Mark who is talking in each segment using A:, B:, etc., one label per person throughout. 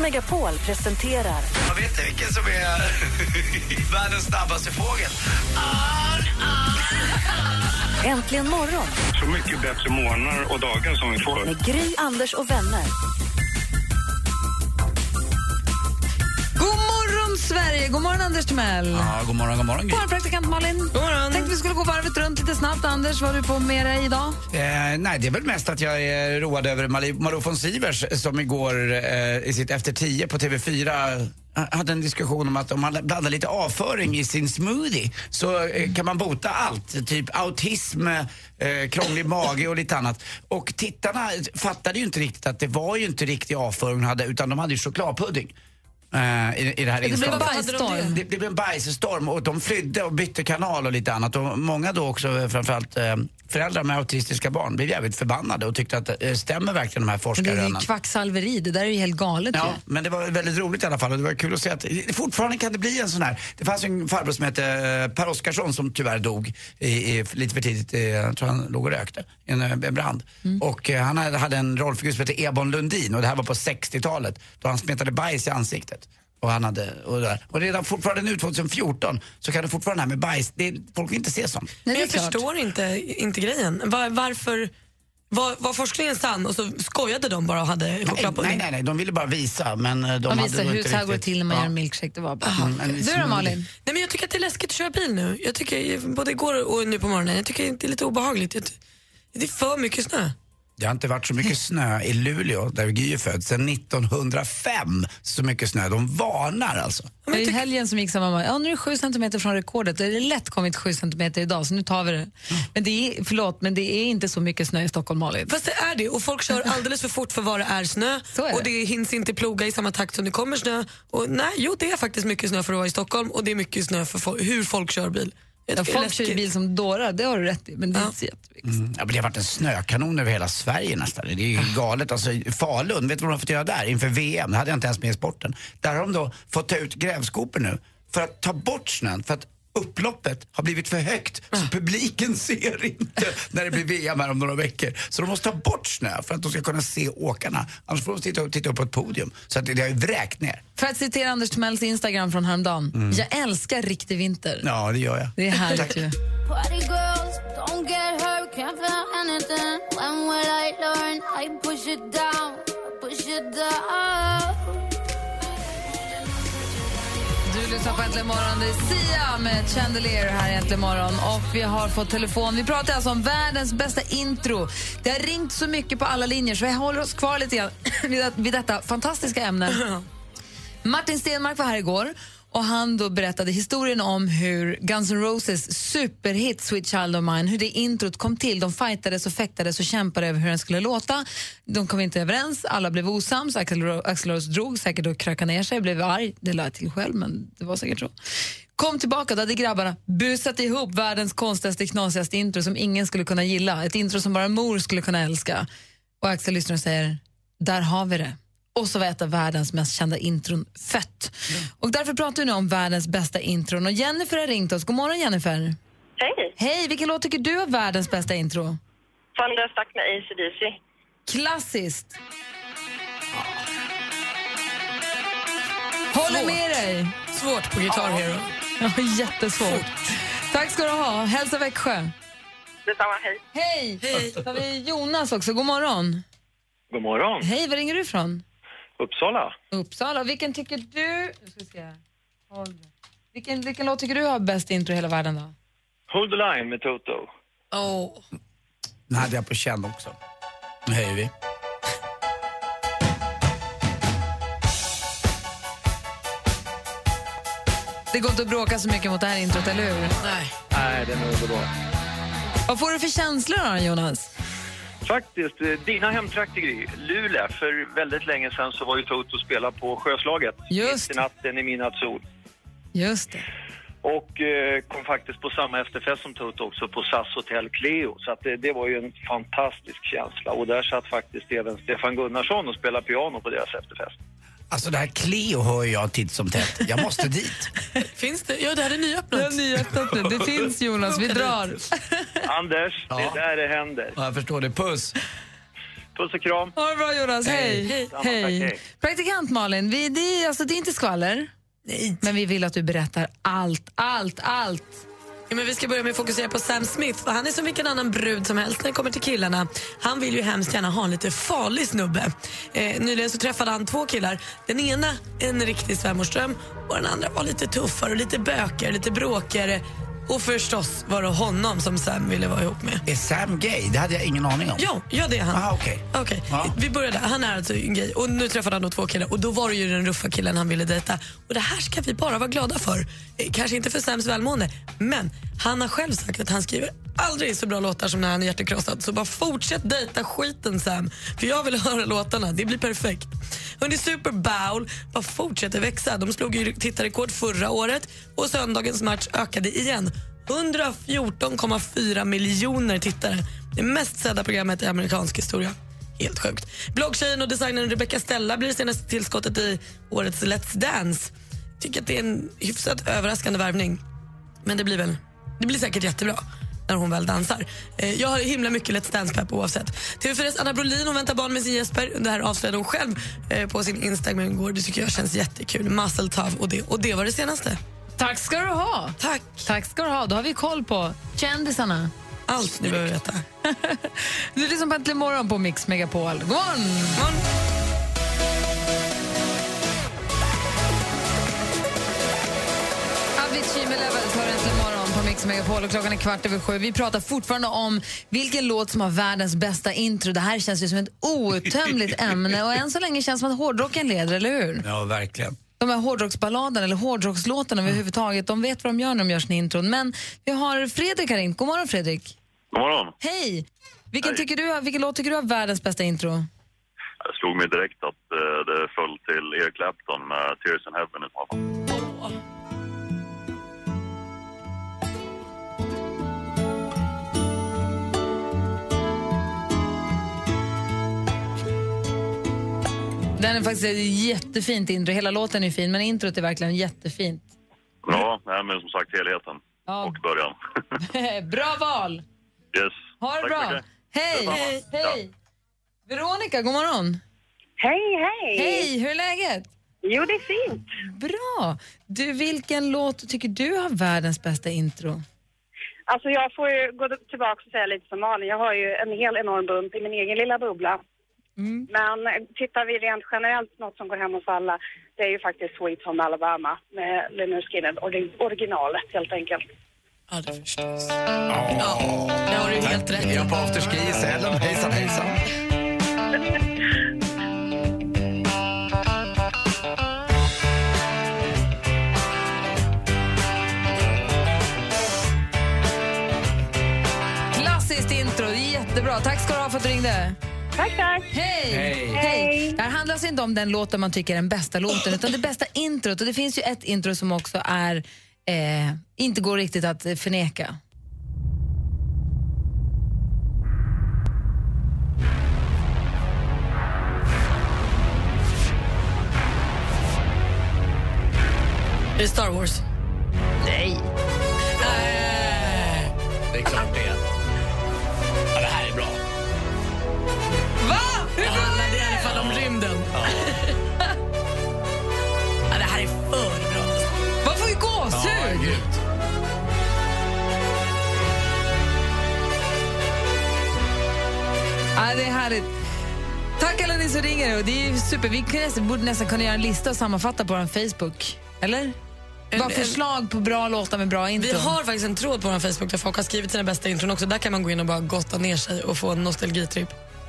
A: Megapol presenterar
B: Jag vet ni vilken som är världens snabbaste fågel?
A: Äntligen morgon
C: Så mycket bättre morgnar och dagar som vi får.
A: med Gry, Anders och vänner.
D: Morgon, Sverige! God morgon, Anders Timell.
B: Ja, god morgon, god morgon.
D: God morgon, praktikant Malin. God morgon. Tänkte vi skulle gå varvet runt lite snabbt. Anders, vad har du på med dig idag?
B: Eh, nej, det är väl mest att jag är road över Malou von Sivers som igår eh, i sitt Efter tio på TV4 eh, hade en diskussion om att om man blandar lite avföring i sin smoothie så eh, kan man bota allt. Typ autism, eh, krånglig mage och lite annat. Och tittarna fattade ju inte riktigt att det var ju inte riktig avföring hon hade utan de hade ju chokladpudding. Eh, I, i det här
D: Det blev en bajsstorm.
B: Det, det blev en bajsstorm och de flydde och bytte kanal och lite annat. Och många då också, framförallt eh, föräldrar med autistiska barn, blev jävligt förbannade och tyckte att eh, stämmer verkligen de här
D: Men det är ju
B: forskarrönen?
D: kvacksalveri. Det där är ju helt galet.
B: Ja,
D: ju.
B: men det var väldigt roligt i alla fall och det var kul att se att fortfarande kan det bli en sån här. Det fanns ju en farbror som hette eh, Per Oscarsson som tyvärr dog i, i, lite för tidigt, eh, jag tror han låg och rökte i en, eh, en brand. Och eh, han hade, hade en rollfigur som hette Ebon Lundin och det här var på 60-talet då han smetade bajs i ansiktet. Och, han hade, och, det där. och redan fortfarande nu 2014 så kan det fortfarande det här med bajs, det, folk vill inte se sånt.
D: Nej, det är
E: jag
D: klart.
E: förstår inte, inte grejen. Var, varför var, var forskningen sann och så skojade de bara och hade
B: Nej,
E: chokladpudding?
B: nej, nej, de ville bara visa men eh, de
D: visar
B: nog
D: hur så här går det till när man
B: Ja.
D: gör en milkshake. Det var bara.
B: Mm,
D: Du då. Malin?
E: Nej, men jag tycker att det är läskigt att köra bil nu. Jag tycker, både igår och nu på morgonen, jag tycker det är lite obehagligt. Jag, det är för mycket snö.
B: Det har inte varit så mycket snö i Luleå, där Gry är född, sedan 1905. Så mycket snö. De varnar alltså.
D: I helgen som gick sa mamma, ja nu är det sju centimeter från rekordet. Det är lätt kommit sju centimeter idag så nu tar vi det. Men det är, förlåt, men det är inte så mycket snö i Stockholm Malin.
E: Fast det är det och folk kör alldeles för fort för vad det är snö
D: Så är det.
E: och det hinns inte ploga i samma takt som det kommer snö. Och nej, jo det är faktiskt mycket snö för att vara i Stockholm och det är mycket snö för fo- hur folk kör bil.
D: Ja, folk kör ju bil som dårar, det har du rätt i. Men det är inte jätteviktigt.
B: Mm. Ja, men det har varit en snökanon över hela Sverige nästan. Det är ju galet. Alltså, Falun, vet du vad de har fått göra där inför VM? Det hade jag inte ens med i sporten. Där har de då fått ta ut grävskopor nu för att ta bort snön. För att upploppet har blivit för högt så publiken ser inte när det blir VM här om några veckor. Så de måste ta bort snö för att de ska kunna se åkarna. Annars får de titta, titta upp på ett podium. Så att det, det har ju vräkt ner.
D: För att citera Anders Timells Instagram från häromdagen. Jag älskar riktig vinter.
B: Ja, det gör jag.
D: Det är härligt ju. Du lyssnar på Äntligen morgon. Det är Sia med Chandelier här i Äntligen morgon. Och vi har fått telefon. Vi pratar alltså om världens bästa intro. Det har ringt så mycket på alla linjer så vi håller oss kvar lite grann vid, det- vid detta fantastiska ämne. Martin Stenmark var här igår och han då berättade historien om hur Guns N' Roses superhit Sweet Child of Mine, hur det introt kom till. De fightades och fäktades och kämpade över hur den skulle låta. De kom inte överens, alla blev osams. Axl Ro- Rose drog säkert och krökade ner sig, blev arg. Det lade jag till själv, men det var säkert så. Kom tillbaka, då hade grabbarna busat ihop världens konstigaste, knasigaste intro som ingen skulle kunna gilla. Ett intro som bara mor skulle kunna älska. Och Axel lyssnar och säger, där har vi det. Och så var ett av världens mest kända intron fött. Och därför pratar vi nu om världens bästa intron. Och Jennifer har ringt oss. God morgon Jennifer.
F: Hej!
D: Hej, vilken låt tycker du är världens bästa intro?
F: Thunder Stuck med ACDC.
D: Klassiskt. Håller med dig.
E: Svårt på Guitar Hero.
D: Ja, jättesvårt. Tack ska du ha. Hälsa Växjö.
F: Detsamma, hej.
D: Hej! Hej. Så har vi Jonas också. God morgon.
C: God morgon.
D: Hej, var ringer du ifrån?
C: Uppsala.
D: Uppsala. Vilken tycker du... Nu ska vi se. Håll. Vilken, vilken låt tycker du har bäst intro i hela världen då?
C: Hold the line med Toto.
E: Oh.
B: Den hade jag på känn också. Nu höjer vi.
D: Det går inte att bråka så mycket mot det här introt, eller hur?
E: Nej.
C: Nej, den är underbar.
D: Vad får du för känslor då, Jonas?
C: Faktiskt, eh, dina hemtrakter Gry, Luleå. För väldigt länge sedan så var ju Toto och spelade på Sjöslaget.
D: Just
C: Mitt i natten i midnattssol.
D: Just det.
C: Och eh, kom faktiskt på samma efterfest som Toto också på SAS Hotel Cleo. Så att det, det var ju en fantastisk känsla. Och där satt faktiskt även Stefan Gunnarsson och spelade piano på deras efterfest.
B: Alltså det här Cleo hör jag titt som tätt. Jag måste dit.
E: Finns det? Ja, det här är nyöppnat.
D: Det är nyöppnat nu. Det finns Jonas, vi drar.
C: Anders, det är där det händer.
B: Ja, jag förstår det. Puss.
C: Puss och kram.
D: Ha det bra Jonas, hej.
E: Hej.
C: Samma, tack, hej.
D: Praktikant Malin, vi, det, är, alltså, det är inte skvaller.
E: Nej.
D: Men vi vill att du berättar allt, allt, allt.
E: Ja, men vi ska börja med att fokusera på Sam Smith. För Han är som vilken annan brud som helst när det kommer till killarna. Han vill ju hemskt gärna ha en lite farlig snubbe. Eh, nyligen så träffade han två killar. Den ena en riktig svärmorsdröm och den andra var lite tuffare, och lite bökigare, lite bråkigare. Och förstås var det honom som Sam ville vara ihop med.
B: Är Sam gay? Det hade jag ingen aning om.
E: Ja, ja det är han.
B: Aha, okej.
E: Okej,
B: Ja.
E: Vi börjar där. Han är alltså gay och nu träffade han då två killar och då var det ju den ruffa killen han ville dejta. Och det här ska vi bara vara glada för. Eh, Kanske inte för Sams välmående, men han har själv sagt att han skriver aldrig så bra låtar som när han är hjärtekrossad. Så bara fortsätt dejta skiten Sam, för jag vill höra låtarna. Det blir perfekt. Under Super Bowl bara fortsätter växa. De slog ju tittarrekord förra året och söndagens match ökade igen. 114,4 miljoner tittare. Det mest sedda programmet i amerikansk historia. Helt sjukt. Bloggtjejen och designern Rebecca Stella blir det senaste tillskottet i årets Let's Dance. Tycker att det är en hyfsat överraskande värvning. Men det blir väl det blir säkert jättebra när hon väl dansar. Eh, jag har himla mycket Let's Dance-pepp oavsett. TV4s Anna Brolin hon väntar barn med sin Jesper. Det här avslöjade hon själv eh, på sin Instagram igår. Det tycker jag känns jättekul. Muscle tough och det, och det var det senaste.
D: Tack ska du ha.
E: Tack.
D: Tack ska du ha. Då har vi koll på kändisarna.
E: Allt ni behöver veta.
D: Du lyssnar på Äntligen morgon på Mix Megapol. God morgon! Avicii med Levels har Äntligen morgon på Mix Megapol och klockan är kvart över sju. Vi pratar fortfarande om vilken låt som har världens bästa intro. Det här känns ju som ett outtömligt ämne och än så länge känns det som att hårdrocken leder, eller hur?
B: Ja, verkligen.
D: De här hårdrocksballaderna eller hårdrockslåtarna överhuvudtaget, de vet vad de gör när de gör sin intron. Men vi har Fredrik här in. God morgon Fredrik.
C: God morgon.
D: Hej! Vilken,
C: Hej.
D: Tycker du, vilken låt tycker du har världens bästa intro?
C: Det slog mig direkt att eh, det föll till Eric Clapton med Tears in Heaven i så fall.
D: Den är faktiskt ett jättefint intro. Hela låten är fin, men introt är verkligen jättefint.
C: Ja, nej, men som sagt helheten
D: Ja.
C: och början.
D: bra val!
C: yes.
D: Ha det
C: Tack
D: bra! Hej! Hej! Hej! Veronica, god morgon!
F: Hej, hej!
D: Hej, hur är läget?
F: Jo, det är fint.
D: Bra! Du, vilken låt tycker du har världens bästa intro?
F: Alltså jag får ju gå tillbaka och säga lite som Malin. Jag har ju en hel enorm bump i min egen lilla bubbla. Men eh, tittar vi rent generellt, något som går hem hos alla, det är ju faktiskt Sweet Home Alabama med Skinner, ori- originalet helt enkelt.
E: Ja, det förstås. Ja, det har du helt rätt
B: Är
E: i.
B: jag på afterski i Sälen? Hejsan, hejsan.
D: Klassiskt intro, jättebra. Tack ska du ha för att du ringde.
F: Tack, tack!
D: Hej!
B: Hej.
D: Hej! Det här handlar alltså inte om den låten man tycker är den bästa låten, utan det bästa introt. Och det finns ju ett intro som också är eh, inte går riktigt att förneka.
E: Är det Star Wars?
D: Härligt. Tack alla ni som ringer. Och det är super. Vi kan nästan, borde nästan kunna göra en lista och sammanfatta på vår Facebook. Eller?
E: En-
D: Bara förslag på bra låtar med bra intron.
E: Vi har faktiskt en tråd på vår Facebook där folk har skrivit sina bästa intron också. Där kan man gå in och bara gotta ner sig och få en nostalgitripp.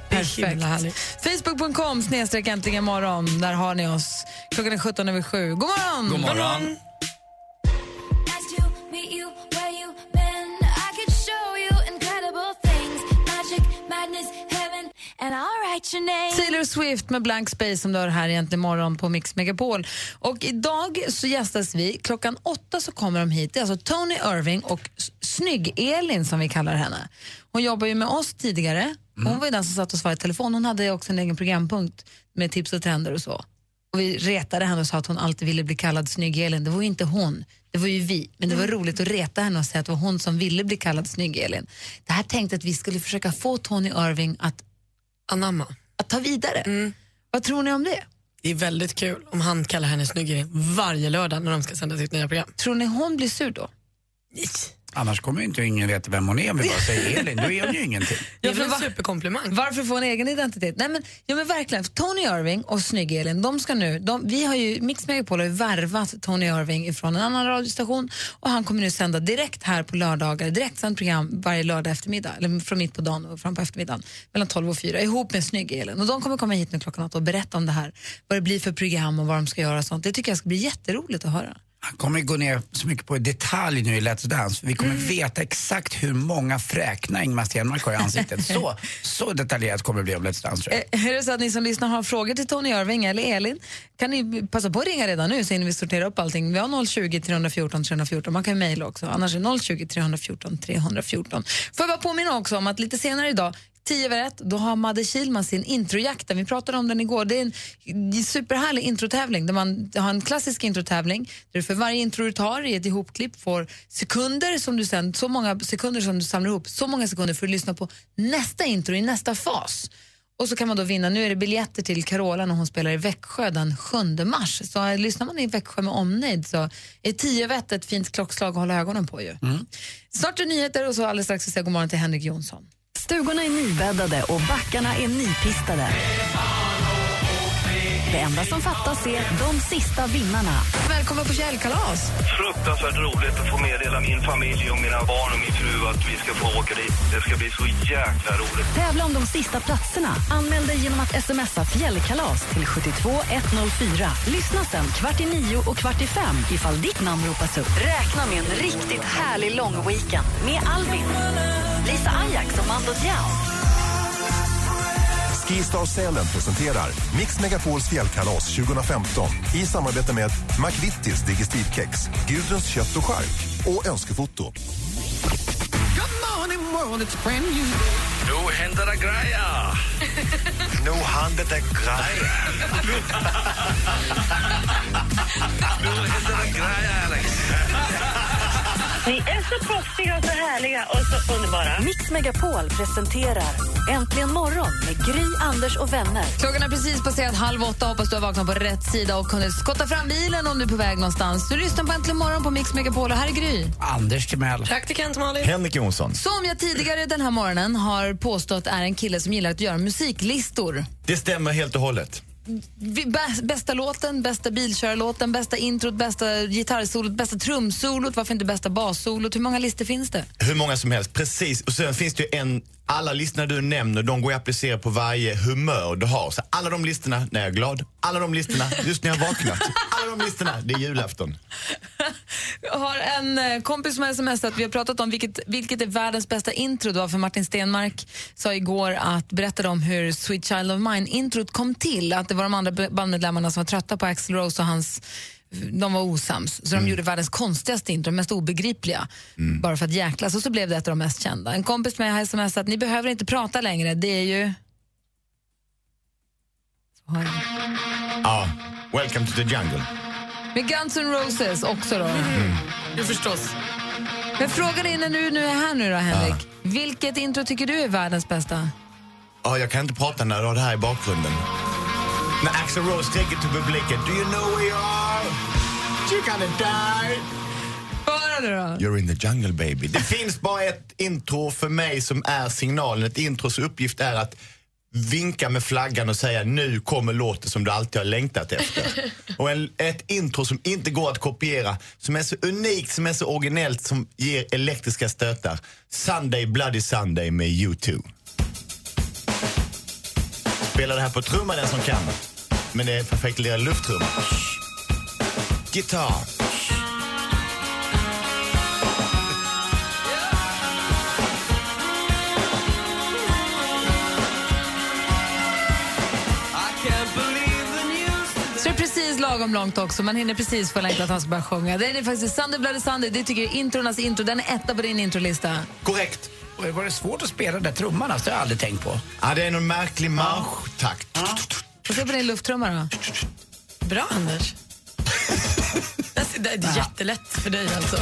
D: Perfekt. Facebook.com snedstreck äntligen morgon. Där har ni oss. Klockan är 17 över 7. God morgon!
B: God morgon.
G: Nice to
D: Taylor Swift med Blank Space som du har här egentligen imorgon på Mix Megapol. Och idag så gästas vi, klockan åtta så kommer de hit. Det är alltså Tony Irving och Snygg-Elin som vi kallar henne. Hon jobbar ju med oss tidigare. Hon var ju den som satt och svarade i telefon. Hon hade också en egen programpunkt med tips och trender och så. Och vi retade henne och sa att hon alltid ville bli kallad Snygg-Elin. Det var ju inte hon, det var ju vi. Men det var roligt att reta henne och säga att det var hon som ville bli kallad Snygg-Elin. Det här tänkte att vi skulle försöka få Tony Irving att
E: Anamma.
D: att ta vidare. Vad tror ni om det?
E: Det är väldigt kul om han kallar henne snyggare varje lördag när de ska sända sitt nya program.
D: Tror ni hon blir sur då?
B: Annars kommer ju inte ingen veta vem hon är om vi bara säger Elin. Då är hon ju ingenting.
E: Det är väl en superkomplimang.
D: Varför få en egen identitet? Nej, men, ja, men verkligen. Tony Irving och Snygg-Elin, de ska nu, de, vi har ju, Mix Megapol har ju värvat Tony Irving ifrån en annan radiostation och han kommer nu sända direkt här på lördagar, direkt sänd program varje lördag eftermiddag, eller från mitt på dagen och fram på eftermiddagen, mellan 12 och 4, ihop med Snygg-Elin. Och de kommer komma hit nu klockan åtta och berätta om det här, vad det blir för program och vad de ska göra och sånt. Det tycker jag ska bli jätteroligt att höra.
B: Han kommer gå ner så mycket på detalj nu i Let's Dance. Vi kommer veta exakt hur många fräknar Ingmar Stenmark har i ansiktet. Så, så detaljerat kommer det bli om Let's Dance.
D: Eh, Är det så att ni som lyssnar har frågor till Tony Irving eller Elin kan ni passa på att ringa redan nu så hinner vi sortera upp allting. Vi har 020 314 314. Man kan mejla också. Annars är det 020 314 314. Får jag bara påminna också om att lite senare idag 10 över ett, då har Madde Kihlman sin introjakt. Vi pratade om den igår. Det är en superhärlig introtävling där man har en klassisk introtävling där du för varje intro du tar i ett ihopklipp får sekunder som du sen, så många sekunder som du samlar ihop, så många sekunder för att lyssna på nästa intro i nästa fas. Och så kan man då vinna, nu är det biljetter till Carola när hon spelar i Växjö den 7 mars. Så lyssnar man i Växjö med omnejd så är 10 över ett fint klockslag att hålla ögonen på ju. Snart är nyheter och så alldeles strax ska jag säga god morgon till Henrik Jonsson.
A: Stugorna är nybäddade och backarna är nypistade. Det enda som fattas är de sista vinnarna.
D: Välkommen på fjällkalas!
C: Fruktansvärt roligt att få med hela min familj och mina barn och min fru att vi ska få åka dit. Det ska bli så jäkla roligt.
A: Tävla om de sista platserna. Anmäl dig genom att smsa fjällkalas till 72104. Lyssna sen kvart i nio och kvart i fem ifall ditt namn ropas upp. Räkna med en riktigt härlig lång weekend med Albin, Lisa Ajax och Mando Diao.
H: Skistar Sälen presenterar Mix Megapols fjällkalas 2015 i samarbete med McVittys Digestivkex, Gudruns kött och chark och Önskefoto.
I: Nu händer det grejer!
C: Nu händer det grejer.
I: Nu händer det grejer, Alex!
F: Ni är så proffsiga och så härliga och så underbara.
A: Mix Megapol presenterar Äntligen morgon med Gry, Anders och vänner.
D: Klockan är precis passerat halv åtta. Hoppas du har vaknat på rätt sida och kunnat skotta fram bilen om du är på väg någonstans. Du lyssnar på Äntligen morgon på Mix Megapol och här är Gry.
B: Anders Timell.
E: Praktikant Malin.
J: Henrik Jonsson.
D: Som jag tidigare den här morgonen har påstått är en kille som gillar att göra musiklistor.
J: Det stämmer helt och hållet.
D: Bästa låten, bästa bilkörarlåten, bästa introt, bästa gitarrsolot, bästa trumsolot, varför inte bästa bassolot? Hur många listor finns det?
J: Hur många som helst, precis. Och sen finns det ju en, alla listorna du nämner, de går att applicera på varje humör du har. Så alla de listorna när jag är glad, alla de listorna. Just när jag vaknat, alla de listorna, det är julafton.
D: Jag har en eh, kompis som har smsat, vi har pratat om vilket, vilket är världens bästa intro då, för Martin Stenmark sa igår att berättade om hur Sweet Child of Mine-introt kom till, att det var de andra bandmedlemmarna som var trötta på Axl Rose och hans de var osams, så de gjorde världens konstigaste intro, mest obegripliga, bara för att jäklas. Och så blev det ett av de mest kända. En kompis med har smsat att ni behöver inte prata längre, det är ju... Så har jag.
J: Ja, welcome to the jungle.
D: Med Guns N' Roses också då.
E: Du förstås.
D: Men frågan är när du nu är här nu då, Henrik. Vilket intro tycker du är världens bästa?
J: Ja, jag kan inte prata när du har det här i bakgrunden. När Axl Rose it to publiken, do you know where you are? You're gonna die. You're in the jungle baby. Det finns bara ett intro för mig som är signalen. Ett intros uppgift är att vinka med flaggan och säga nu kommer låten som du alltid har längtat efter. Och en, ett intro som inte går att kopiera, som är så unikt, som är så originellt, som ger elektriska stötar. Sunday Bloody Sunday med U2. Spelar det här på trumma den som kan. Men det är perfekt lilla lufttrumma. Gitarr.
D: Lagom långt också. Man hinner precis få längta att han ska börja sjunga. Det är faktiskt Sunday Bloody Sunday. Det tycker jag är intronas intro. Den är etta på din introlista.
J: Korrekt.
B: Och Var det svårt att spela den där trumman? alltså? Det har jag aldrig tänkt på.
J: Ja, det är någon märklig marschtakt.
D: Får se på din lufttrumma då.
E: Bra, Anders. Alltså, Det är jättelätt för dig alltså.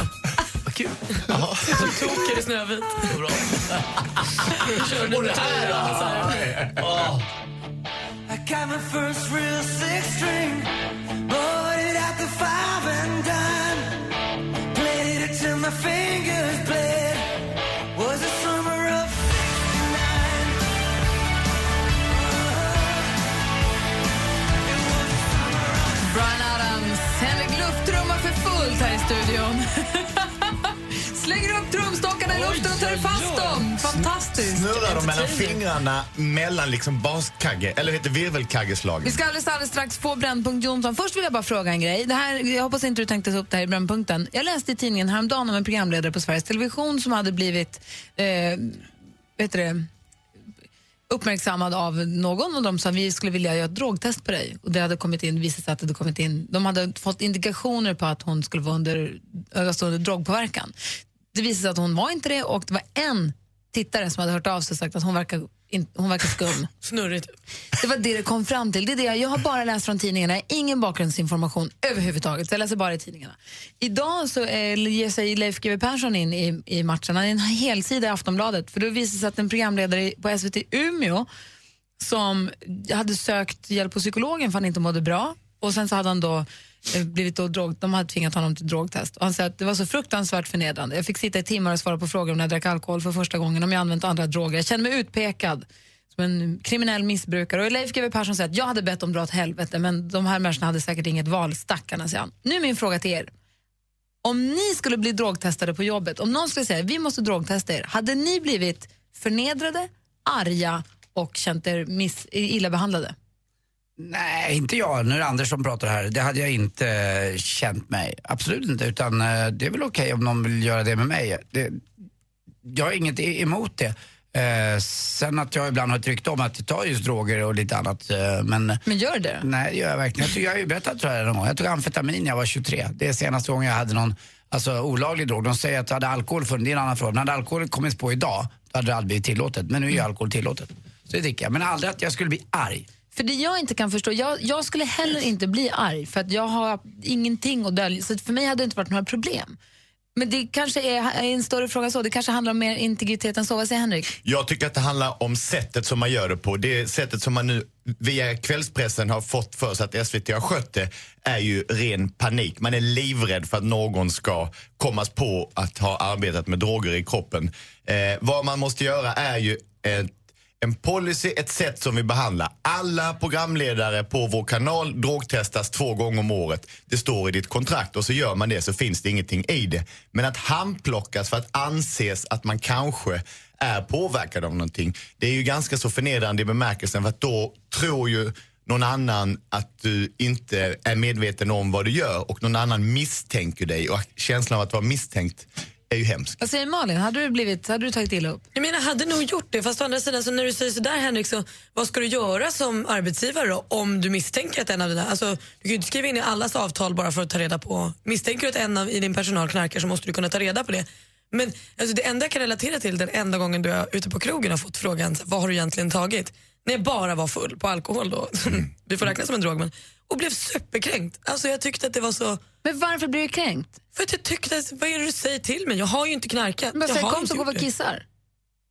B: Vad kul.
E: Som toker i Snövit.
I: Bra.
E: Kör då?
K: I got my first real six string,
D: Fantastiskt.
J: Snurrar de mellan fingrarna mellan liksom baskagge, eller heter
D: Vi
J: virvelkaggeslagen?
D: ska alldeles, alldeles strax få Brännpunkt Jonsson. Först vill jag bara fråga en grej. Det här, jag hoppas inte du tänkte ta upp det här i Brännpunkten. Jag läste i tidningen häromdagen om en programledare på Sveriges Television som hade blivit eh, vet du det, uppmärksammad av någon och de sa vi skulle vilja göra ett drogtest på dig. Och det hade kommit in, visat sig att det hade kommit in, de hade fått indikationer på att hon skulle vara under, alltså under drogpåverkan. Det visade sig att hon var inte det och det var en tittare som hade hört av sig och sagt att hon verkar, in, hon verkar skum.
E: Snurrigt.
D: Det var det det kom fram till. Det är det jag, jag har bara läst från tidningarna, ingen bakgrundsinformation överhuvudtaget. Så jag läser bara i tidningarna. Idag så eh, ger sig Leif GW Persson in i, i matchen. Han är en helsida i Aftonbladet. För då visar det sig att en programledare på SVT Umeå som hade sökt hjälp hos psykologen för han inte mådde bra. Och sen så hade han då Eh, blivit då drog, de hade tvingat honom till drogtest. Och han säger att det var så fruktansvärt förnedrande. Jag fick sitta i timmar och svara på frågor om när jag drack alkohol för första gången, om jag använt andra droger. Jag kände mig utpekad som en kriminell missbrukare. Och Leif GW Persson säger att jag hade bett om dra åt helvete men de här människorna hade säkert inget val, stackarna, säger han. Nu är min fråga till er. Om ni skulle bli drogtestade på jobbet, om någon skulle säga vi måste drogtesta er, hade ni blivit förnedrade, arga och känt er miss, illa behandlade?
B: Nej, inte jag. Nu är det Anders som pratar här. Det hade jag inte känt mig. Absolut inte. Utan eh, det är väl okej om någon vill göra det med mig. Det, jag har inget emot det. Eh, sen att jag ibland har tryckt om att jag tar just droger och lite annat. Eh, men,
D: men gör det
B: Nej, det gör jag verkligen. Jag, tycker, jag har ju berättat tror jag någon gång. Jag tog amfetamin när jag var 23. Det är senaste gången jag hade någon alltså, olaglig drog. De säger att jag hade alkohol funnits, det är en annan fråga. Men hade alkohol kommit på idag, då hade det aldrig blivit tillåtet. Men nu är ju alkohol tillåtet. Så det dricker jag. Men aldrig att jag skulle bli arg.
D: För det jag inte kan förstå, jag, jag skulle heller inte bli arg för att jag har ingenting att dölja. Så för mig hade det inte varit några problem. Men det kanske är en större fråga så. Det kanske handlar om mer integritet än så. Vad säger Henrik?
J: Jag tycker att det handlar om sättet som man gör det på. Det sättet som man nu via kvällspressen har fått för sig att SVT har skött det är ju ren panik. Man är livrädd för att någon ska kommas på att ha arbetat med droger i kroppen. Eh, vad man måste göra är ju ett en policy, ett sätt som vi behandlar. Alla programledare på vår kanal drogtestas två gånger om året. Det står i ditt kontrakt och så gör man det så finns det ingenting i det. Men att handplockas för att anses att man kanske är påverkad av någonting. Det är ju ganska så förnedrande i bemärkelsen för att då tror ju någon annan att du inte är medveten om vad du gör och någon annan misstänker dig och känslan av att vara misstänkt är ju hemsk.
D: Vad säger Malin? Hade du, blivit, hade du tagit illa upp?
E: Jag menar, hade nog gjort det. Fast å andra sidan, så när du säger sådär Henrik, så vad ska du göra som arbetsgivare då, om du misstänker att en av dina... Alltså, du kan ju inte skriva in i allas avtal bara för att ta reda på... Misstänker du att en av i din personal knarkar så måste du kunna ta reda på det. Men alltså, det enda jag kan relatera till den enda gången du är ute på krogen har fått frågan vad har du egentligen tagit? När jag bara var full på alkohol då. det får räknas som en drog men och blev superkränkt. Alltså jag tyckte att det var så...
D: Men varför blev du kränkt?
E: För att jag tyckte, vad är det du säger till mig? Jag har ju inte knarkat.
D: Men
E: jag
D: säg,
E: har
D: kom så går vi och kissar.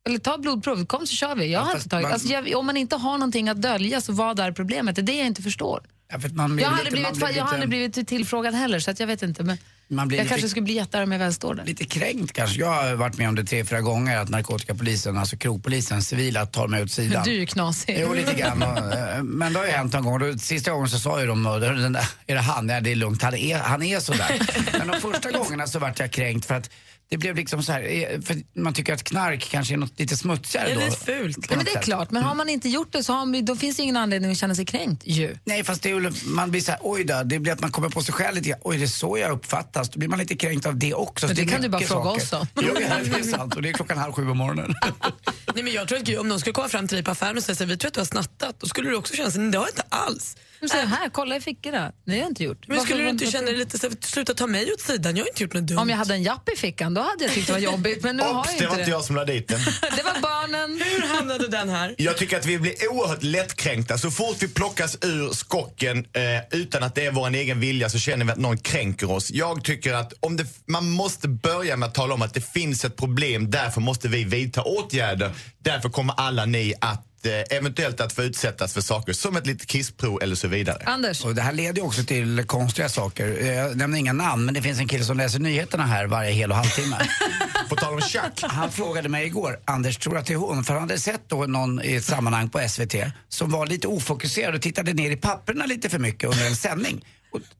D: Eller ta blodprov, kom så kör vi. Jag har
B: fast
D: inte tagit,
B: man-
D: alltså, jag, om man inte har någonting att dölja så vad är problemet? Det är det jag inte förstår.
B: Ja, blir
D: Jag har aldrig
B: man
D: blivit,
B: blir
D: jag har
B: lite-
D: aldrig blivit tillfrågad heller så att jag vet inte. Men
B: blir
D: jag
B: lite-
D: kanske skulle bli jättearg om jag väl står där.
B: Lite kränkt kanske. Jag har varit med om det tre, fyra gånger att narkotikapolisen, alltså krogpolisen, civila, tar mig åt sidan.
D: Du är knasig.
B: Jo, lite grann. Och, eh, Men det har ju hänt någon gång. Då, sista gången så sa ju de, den där, är det han? Ja, det är lugnt. Han är, han är sådär. Men de första gångerna så vart jag kränkt för att det blev liksom så här, eh, för man tycker att knark kanske är något lite smutsigare
E: Det är
B: då.
E: lite fult.
D: Ja, men det är
B: sätt.
D: klart, men har man inte gjort det så har man, då finns det ingen anledning att känna sig kränkt ju.
B: Nej fast det är, man blir såhär, oj då, det blir att man kommer på sig själv lite. Oj det är så jag uppfattas. Då blir man lite kränkt av det också.
D: Men
B: Så
D: det
B: är
D: kan du bara fråga
B: saker.
D: oss då.
B: Jo, det är sant. Och det är klockan halv sju på morgonen.
E: Nej, men jag tror att om någon skulle komma fram till dig på affären och säga att vi tror att du har snattat, då skulle du också känna sig, "Nej, det har jag inte alls.
D: De säger, här, kolla i fickorna. Det har jag inte gjort.
E: Men
D: Varför
E: skulle du inte känna dig lite så sluta ta mig åt sidan? Jag har inte gjort något dumt.
D: Om jag hade en japp i fickan, då hade jag tyckt det var jobbigt. Men nu har
J: Ops,
D: jag
J: det
D: inte
J: var inte
D: det.
J: jag som la dit den.
D: Det var barnen.
E: Hur hamnade den här?
J: Jag tycker att vi blir oerhört lättkränkta. Så fort vi plockas ur skocken eh, utan att det är vår egen vilja så känner vi att någon kränker oss. Jag tycker att om det, man måste börja med att tala om att det finns ett problem, därför måste vi vidta åtgärder. Därför kommer alla ni att eventuellt att få utsättas för saker som ett litet kissprov eller så vidare.
D: Anders.
B: Och det här leder ju också till konstiga saker. Eh, Jag nämner inga namn, men det finns en kille som läser nyheterna här varje hel och halvtimme.
J: På tal om tjack.
B: Han frågade mig igår, Anders, tror du att det är hon? För han hade sett då någon i ett sammanhang på SVT som var lite ofokuserad och tittade ner i papperna lite för mycket under en sändning.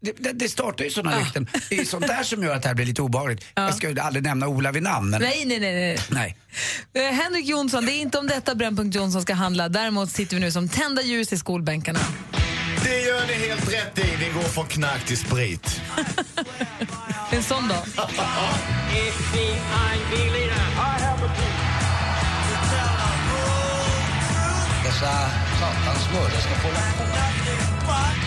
B: Det, det, det startar ju sådana rykten. Det är sånt där som gör att det här blir lite obehagligt. Jag ska ju aldrig nämna Ola vid namn. Men...
D: Nej, nej, nej. nej.
B: Nej.
D: Eh, Henrik Jonsson, det är inte om detta Brännpunkt Jonsson ska handla. Däremot sitter vi nu som tända ljus i skolbänkarna.
J: Det gör ni helt rätt i. Vi går från knark till sprit.
D: En sån dag.
B: Dessa satans mördare ska få hålla på.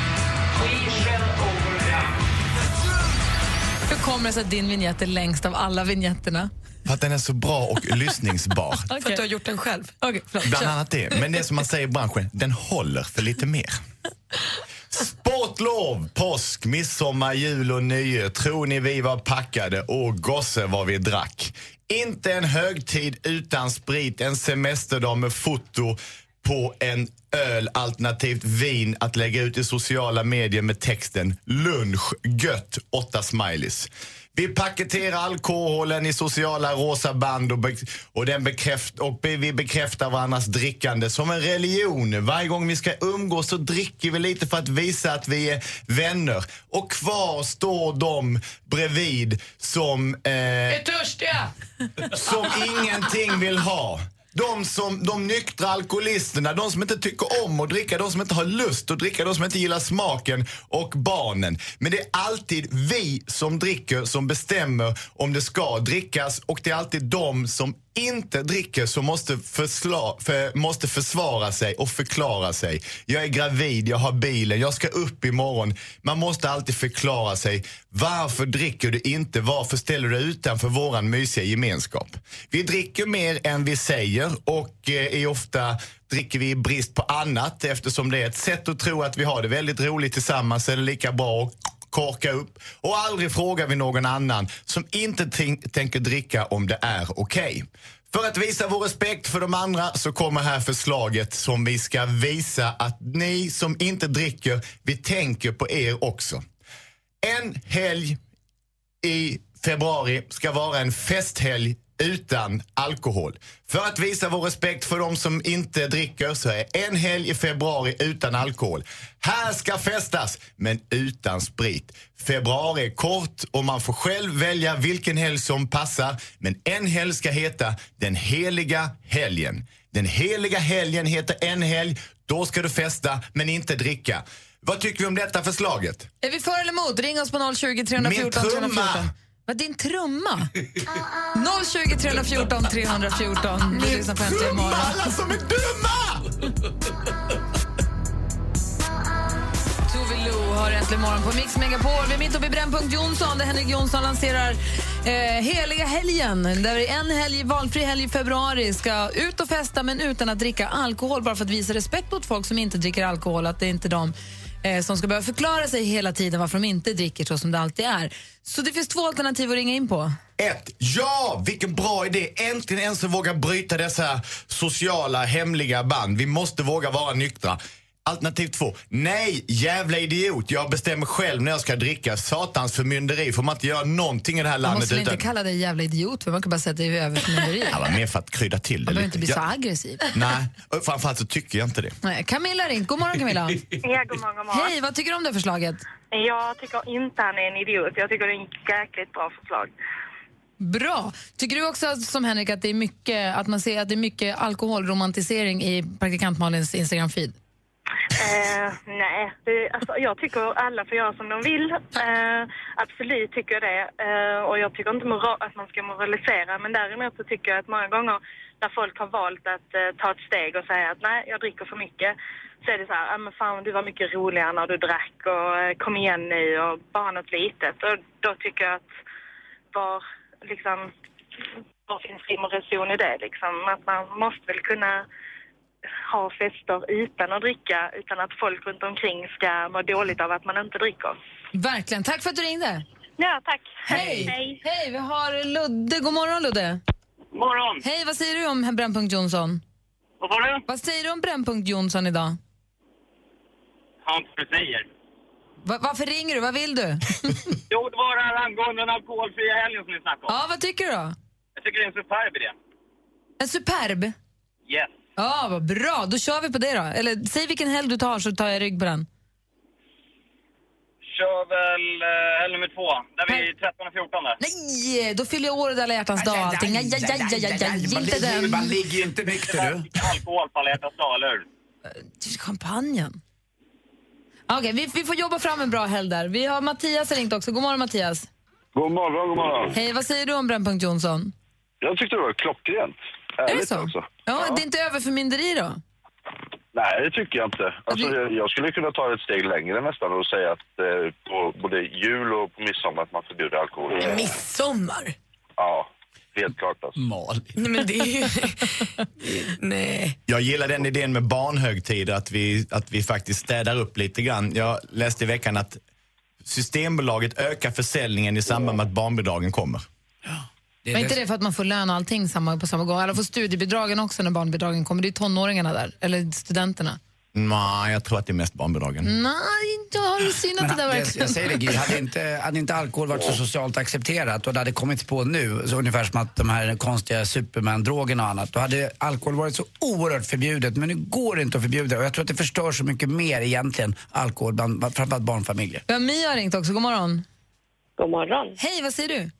D: Hur kommer det sig att din vignett är längst av alla vignetterna?
J: För att den är så bra och lyssningsbar.
D: För att du har gjort den själv? Förlåt.
J: Bland annat det. Men det som man säger i branschen, den håller för lite mer. Sportlov, påsk, midsommar, jul och nyår. Tror ni vi var packade? Och gosse vad vi drack. Inte en högtid utan sprit, en semesterdag med foto på en öl alternativt vin att lägga ut i sociala medier med texten lunch, gött, åtta smileys. Vi paketerar alkoholen i sociala rosa band och, och, den bekräft, och vi bekräftar varandras drickande som en religion. Varje gång vi ska umgås så dricker vi lite för att visa att vi är vänner. Och kvar står de bredvid som... Eh,
D: Är törstiga!
J: som ingenting vill ha. De, som, de nyktra alkoholisterna, de som inte tycker om att dricka, de som inte har lust att dricka, de som inte gillar smaken och barnen. Men det är alltid vi som dricker som bestämmer om det ska drickas och det är alltid de som inte dricker så måste, försla, för, måste försvara sig och förklara sig. Jag är gravid, jag har bilen, jag ska upp imorgon. Man måste alltid förklara sig. Varför dricker du inte? Varför ställer du dig utanför våran mysiga gemenskap? Vi dricker mer än vi säger och eh, är ofta dricker vi i brist på annat eftersom det är ett sätt att tro att vi har det väldigt roligt tillsammans. eller lika bra och korka upp och aldrig frågar vi någon annan som inte tänker dricka om det är okej. För att visa vår respekt för de andra så kommer här förslaget som vi ska visa att ni som inte dricker, vi tänker på er också. En helg i februari ska vara en festhelg utan alkohol. För att visa vår respekt för de som inte dricker så är en helg i februari utan alkohol. Här ska festas, men utan sprit. Februari är kort och man får själv välja vilken helg som passar. Men en helg ska heta den heliga helgen. Den heliga helgen heter en helg. Då ska du festa, men inte dricka. Vad tycker vi om detta förslaget?
D: Är vi för eller emot? Ring oss på 020 314
J: Min trumma!
D: 314. Vad, din trumma? 020 314 314. Du lyssnar på Äntligen morgon.
J: Alla som är dumma!
D: Tove Lo har Äntligen morgon på Mix Megapol. Vi är mitt uppe i Brännpunkt Jonsson där Henrik Jonsson lanserar eh, Heliga helgen. Där vi en helg, valfri helg i februari ska ut och festa men utan att dricka alkohol bara för att visa respekt mot folk som inte dricker alkohol. Att det är inte de eh, som ska behöva förklara sig hela tiden varför de inte dricker så som det alltid är. Så det finns två alternativ att ringa in på.
J: Ett, ja, vilken bra idé. Äntligen en som vågar bryta dessa sociala hemliga band. Vi måste våga vara nyktra. Alternativ två, nej, jävla idiot. Jag bestämmer själv när jag ska dricka. Satans förmynderi. Får man inte göra någonting i det här
D: Man
J: landet
D: måste väl inte
J: utan...
D: kalla dig jävla idiot för man kan bara säga att det är överförmynderi.
J: Ja, men mer för att krydda till det
D: Man behöver
J: lite.
D: inte bli så
J: Ja,
D: aggressiv.
J: Nej, framförallt så tycker jag inte det.
D: Nej, Camilla ringt. God morgon Camilla.
F: Ja, god morgon, god morgon.
D: Hej, vad tycker du om det förslaget?
F: Jag tycker inte han är en idiot. Jag tycker det är ett jäkligt bra förslag.
D: Bra. Tycker du också som Henrik att det är mycket, att man ser att det är mycket alkoholromantisering i praktikant Malins Instagram-feed?
L: Eh, nej, det, alltså, jag tycker alla får göra som de vill. Eh, absolut tycker jag det. Eh, och jag tycker inte att man ska moralisera. Men däremot så tycker jag att många gånger när folk har valt att eh, ta ett steg och säga att nej, jag dricker för mycket. Så är det så här, ah, men fan du var mycket roligare när du drack och eh, kom igen nu och bara något litet. Och då tycker jag att var liksom, var finns rim och reson i det liksom? Att man måste väl kunna ha fester utan att dricka utan att folk runt omkring ska må dåligt av att man inte dricker.
D: Verkligen. Tack för att du ringde.
L: Ja, tack.
D: Hej! Hej, vi har Ludde. God morgon, Ludde.
M: morgon.
D: Hej, vad säger du om Brännpunkt Jonsson?
M: Vad var det?
D: Vad säger du om Brännpunkt Jonsson idag?
M: Du säger.
D: Va- varför ringer du? Vad vill du?
M: Jo, det var det här angående den alkoholfria helgen som ni snackade om.
D: ja, vad tycker du då?
M: Jag tycker det är en superb idé.
D: En superb?
M: Yes.
D: Ja, vad bra. Då kör vi på det då. Eller säg vilken helg du tar så tar jag rygg på den.
M: Kör väl eh, helg nummer två. Där vi är 13 och 14 där.
D: Nej, då fyller jag år och alla hjärtans dag och allting. Aj, aj, aj, aj, aj, aj,
B: Man
D: inte
B: ligger,
D: den.
B: man ligger ju inte nykter du.
M: Alkohol på alla hjärtans dag, eller hur?
D: Champagnen. Okej, vi, vi får jobba fram en bra helg där. Vi har Mattias ringt också. God morgon Mattias.
N: God morgon, god morgon.
D: Hej, vad säger du om Brännpunkt Jonsson?
N: Jag tyckte det var klockrent.
D: Är det så?
N: Också.
D: Ja, det är inte överförmynderi då?
N: Nej, det tycker jag inte. Alltså, jag, jag skulle kunna ta ett steg längre nästan och säga att eh, på både jul och på midsommar att man förbjuder alkohol.
E: Midsommar?
N: Ja, helt klart alltså.
B: Malin.
E: Nej, men det är ju... Nej.
J: Jag gillar den idén med barnhögtider, att vi, att vi faktiskt städar upp lite grann. Jag läste i veckan att Systembolaget ökar försäljningen i samband med att barnbidragen kommer.
D: Men inte det för att man får lön och allting samma, på samma gång? Alla får studiebidragen också när barnbidragen kommer. Det är tonåringarna där, eller studenterna.
J: Nej, jag tror att det är mest barnbidragen.
D: Nej, jag har ju synat det där
B: jag,
D: verkligen.
B: jag säger det Gry, hade inte, hade inte alkohol varit så socialt accepterat och det hade kommit på nu, så ungefär som att de här konstiga superman-drogerna och annat, då hade alkohol varit så oerhört förbjudet. Men nu går det inte att förbjuda och jag tror att det förstör så mycket mer egentligen, alkohol, bland framförallt barnfamiljer.
D: Ja, Mia har ringt också. God morgon.
O: God morgon.
D: Hej, vad säger du?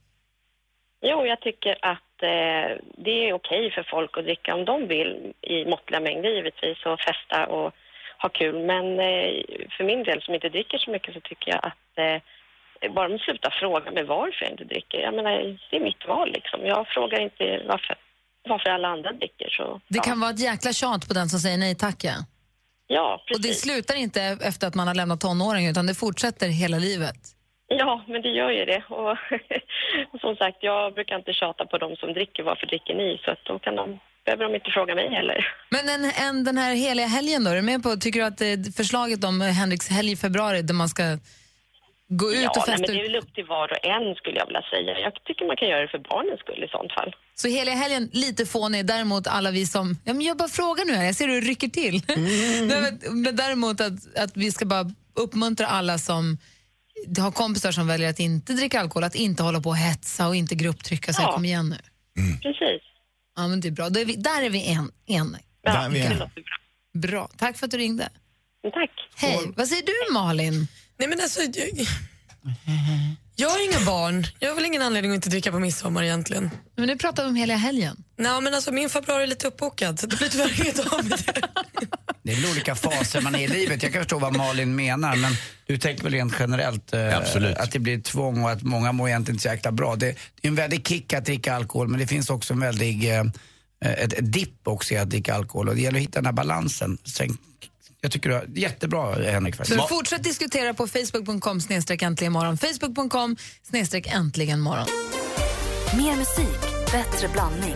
O: Jo, jag tycker att eh, det är okej för folk att dricka om de vill i måttliga mängder givetvis och festa och ha kul. Men eh, för min del som inte dricker så mycket så tycker jag att eh, bara de slutar fråga mig varför jag inte dricker. Jag menar, det är mitt val liksom. Jag frågar inte varför, varför alla andra dricker. Så,
D: Det kan vara ett jäkla tjat på den som säger nej tack, ja.
O: Ja,
D: Och det slutar inte efter att man har lämnat tonåringen, utan det fortsätter hela livet.
O: Ja, men det gör ju det. Och, som sagt, jag brukar inte tjata på de som dricker varför dricker ni? Så att då kan de, behöver de inte fråga mig heller.
D: Men en, en, den här heliga helgen då, är du med på, tycker du att eh, förslaget om Henriks helg i februari där man ska gå ut
O: ja,
D: och
O: nej,
D: festa
O: men det är väl upp till var och en skulle jag vilja säga. Jag tycker man kan göra det för barnens skull i sånt fall.
D: Så heliga helgen, lite fånig. Däremot alla vi som... Ja, men jag bara frågar nu här, jag ser hur du rycker till. Nej, men, men däremot att, att vi ska bara uppmuntra alla som har kompisar som väljer att inte dricka alkohol, att inte hålla på och hetsa och inte grupptrycka sig.
O: Ja.
D: Kom igen nu.
O: Precis.
D: Ja, men det är bra. Då är vi, där är vi en. en.
J: Där är vi en.
D: Bra. Tack för att du ringde.
O: Tack.
D: Hej. Vad säger du, Malin?
E: Nej, men alltså, jag, jag har inga barn. Jag har väl ingen anledning att inte dricka på midsommar egentligen.
D: Men nu pratar vi om hela helgen.
E: Nej, men alltså, min februari är lite uppbokad så det blir tyvärr inget av med det.
B: Det är väl olika faser man är i livet. Jag kan förstå vad Malin menar, men du tänker väl rent generellt eh, att det blir tvång och att många mår egentligen inte så jäkla bra. Det, det är en väldig kick att dricka alkohol, men det finns också en väldig eh, ett, ett dipp också i att dricka alkohol och det gäller att hitta den här balansen. Sen, jag tycker du har jättebra Henrik faktiskt.
D: Så fortsätt diskutera på facebook.com snedstreck äntligen morgon. Facebook.com snedstreck äntligen morgon.
A: Mer musik, bättre blandning.